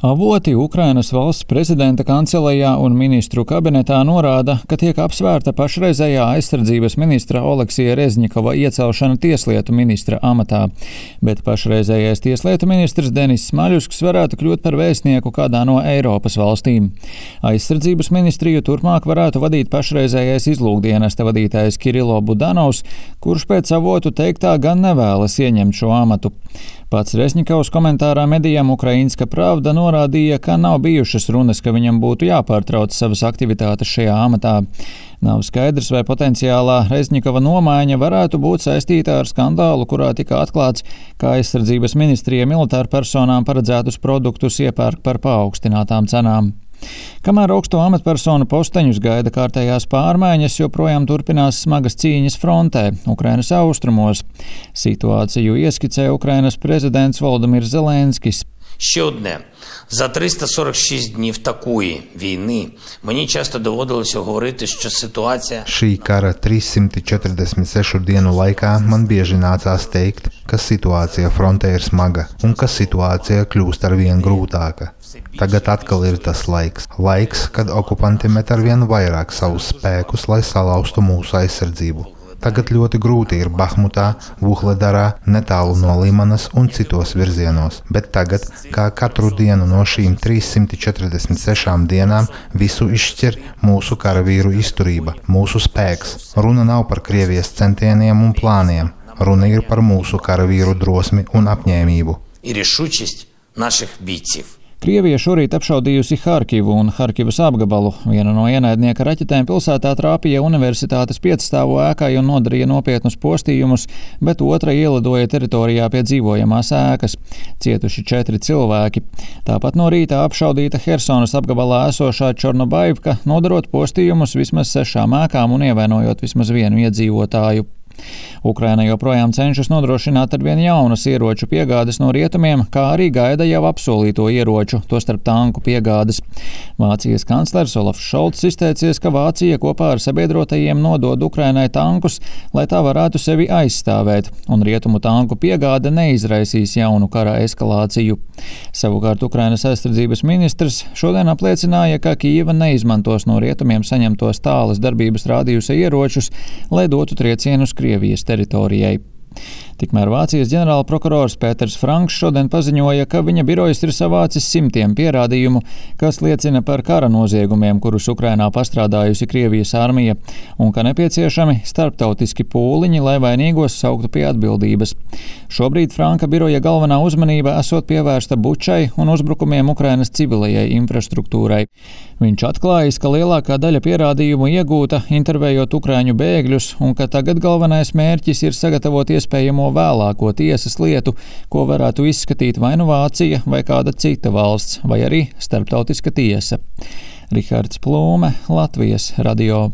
Avoti Ukrainas valsts prezidenta kancelējā un ministru kabinetā norāda, ka tiek apsvērta pašreizējā aizsardzības ministra Oleksija Rezņikova iecelšana tieslietu ministra amatā, bet pašreizējais tieslietu ministrs Denis Smaļusks varētu kļūt par vēstnieku kādā no Eiropas valstīm. Aizsardzības ministriju turpmāk varētu vadīt pašreizējais izlūkdienesta vadītājs Kirilo Budanovs, kurš pēc avotu teiktā gan nevēlas ieņemt šo amatu. Pats Resņikovs komentārā medijām Ukrainska pravda norādīja, ka nav bijušas runas, ka viņam būtu jāpārtrauc savas aktivitātes šajā amatā. Nav skaidrs, vai potenciālā Rezņikova nomaiņa varētu būt saistīta ar skandālu, kurā tika atklāts, ka aizsardzības ministrija militāru personām paredzētus produktus iepērk par paaugstinātām cenām. Kamēr augsto amatpersonu posteņus gaida kārtējās pārmaiņas, joprojām turpinās smagas cīņas frontē, Ukrainas austrumos. Situāciju ieskicē Ukrainas prezidents Valdemirs Zelenskis. Ще одне за 346 днів такої війни мені часто доводилося говорити, що ситуація Šī kara 346 dienu laikā man bieži nācās teikt, ka situācija frontē ir smaga un ka situācija kļūst ar vien grūtāka. Tagad atkal ir tas laiks, laiks, kad okupanti met ar vien vairāk savus spēkus, lai salauztu mūsu aizsardzību. Tagad ļoti grūti ir Bahmutā, Vuhledarā, netālu no Limanas un citos virzienos, bet tagad, kā katru dienu no šīm 346 dienām, visu izšķir mūsu karavīru izturība, mūsu spēks. Runa nav par Krievijas centieniem un plāniem, runa ir par mūsu karavīru drosmi un apņēmību. Ir izšūčist naših bīcību. Krievija šorīt apšaudījusi Harkivu un Harkivas apgabalu. Viena no ienaidnieka raķetēm pilsētā trāpīja universitātes piecstāvu ēkai un nodarīja nopietnus postījumus, bet otra ielidoja teritorijā pie dzīvojamās ēkas. Cietuši četri cilvēki. Tāpat no rīta apšaudīta Hersonas apgabalā esošā Čornobaivka, nodarot postījumus vismaz sešām ēkām un ievainojot vismaz vienu iedzīvotāju. Ukraina joprojām cenšas nodrošināt ar vien jaunas ieroču piegādes no rietumiem, kā arī gaida jau apsolīto ieroču, tostarp tanku piegādes. Vācijas kanclers Olafs Šolts izteicies, ka Vācija kopā ar sabiedrotajiem nodod Ukrainai tankus, lai tā varētu sevi aizstāvēt, un rietumu tanku piegāde neizraisīs jaunu kara eskalāciju. Savukārt Ukrainas aizsardzības ministrs šodien apliecināja, ka Kīva neizmantos no rietumiem saņemtos tālas darbības rādījusa ieročus, lai dotu triecienus Krievijas teritorijai. Tikmēr Vācijas ģenerālprokurors Pēters Franks šodien paziņoja, ka viņa birojas ir savācis simtiem pierādījumu, kas liecina par kara noziegumiem, kurus Ukrainā pastrādājusi Krievijas armija, un ka nepieciešami starptautiski pūliņi, lai vainīgos sauktu pie atbildības. Šobrīd Franka biroja galvenā uzmanība esot pievērsta bučai un uzbrukumiem Ukrainas civilajai infrastruktūrai. Viņš atklājis, ka lielākā daļa pierādījumu iegūta intervējot ukraiņu bēgļus, un ka tagad galvenais mērķis ir sagatavot iespējamo vēlāko tiesas lietu, ko varētu izskatīt vai nu Vācija vai kāda cita valsts, vai arī starptautiska tiesa. Rihards Plūme, Latvijas radio.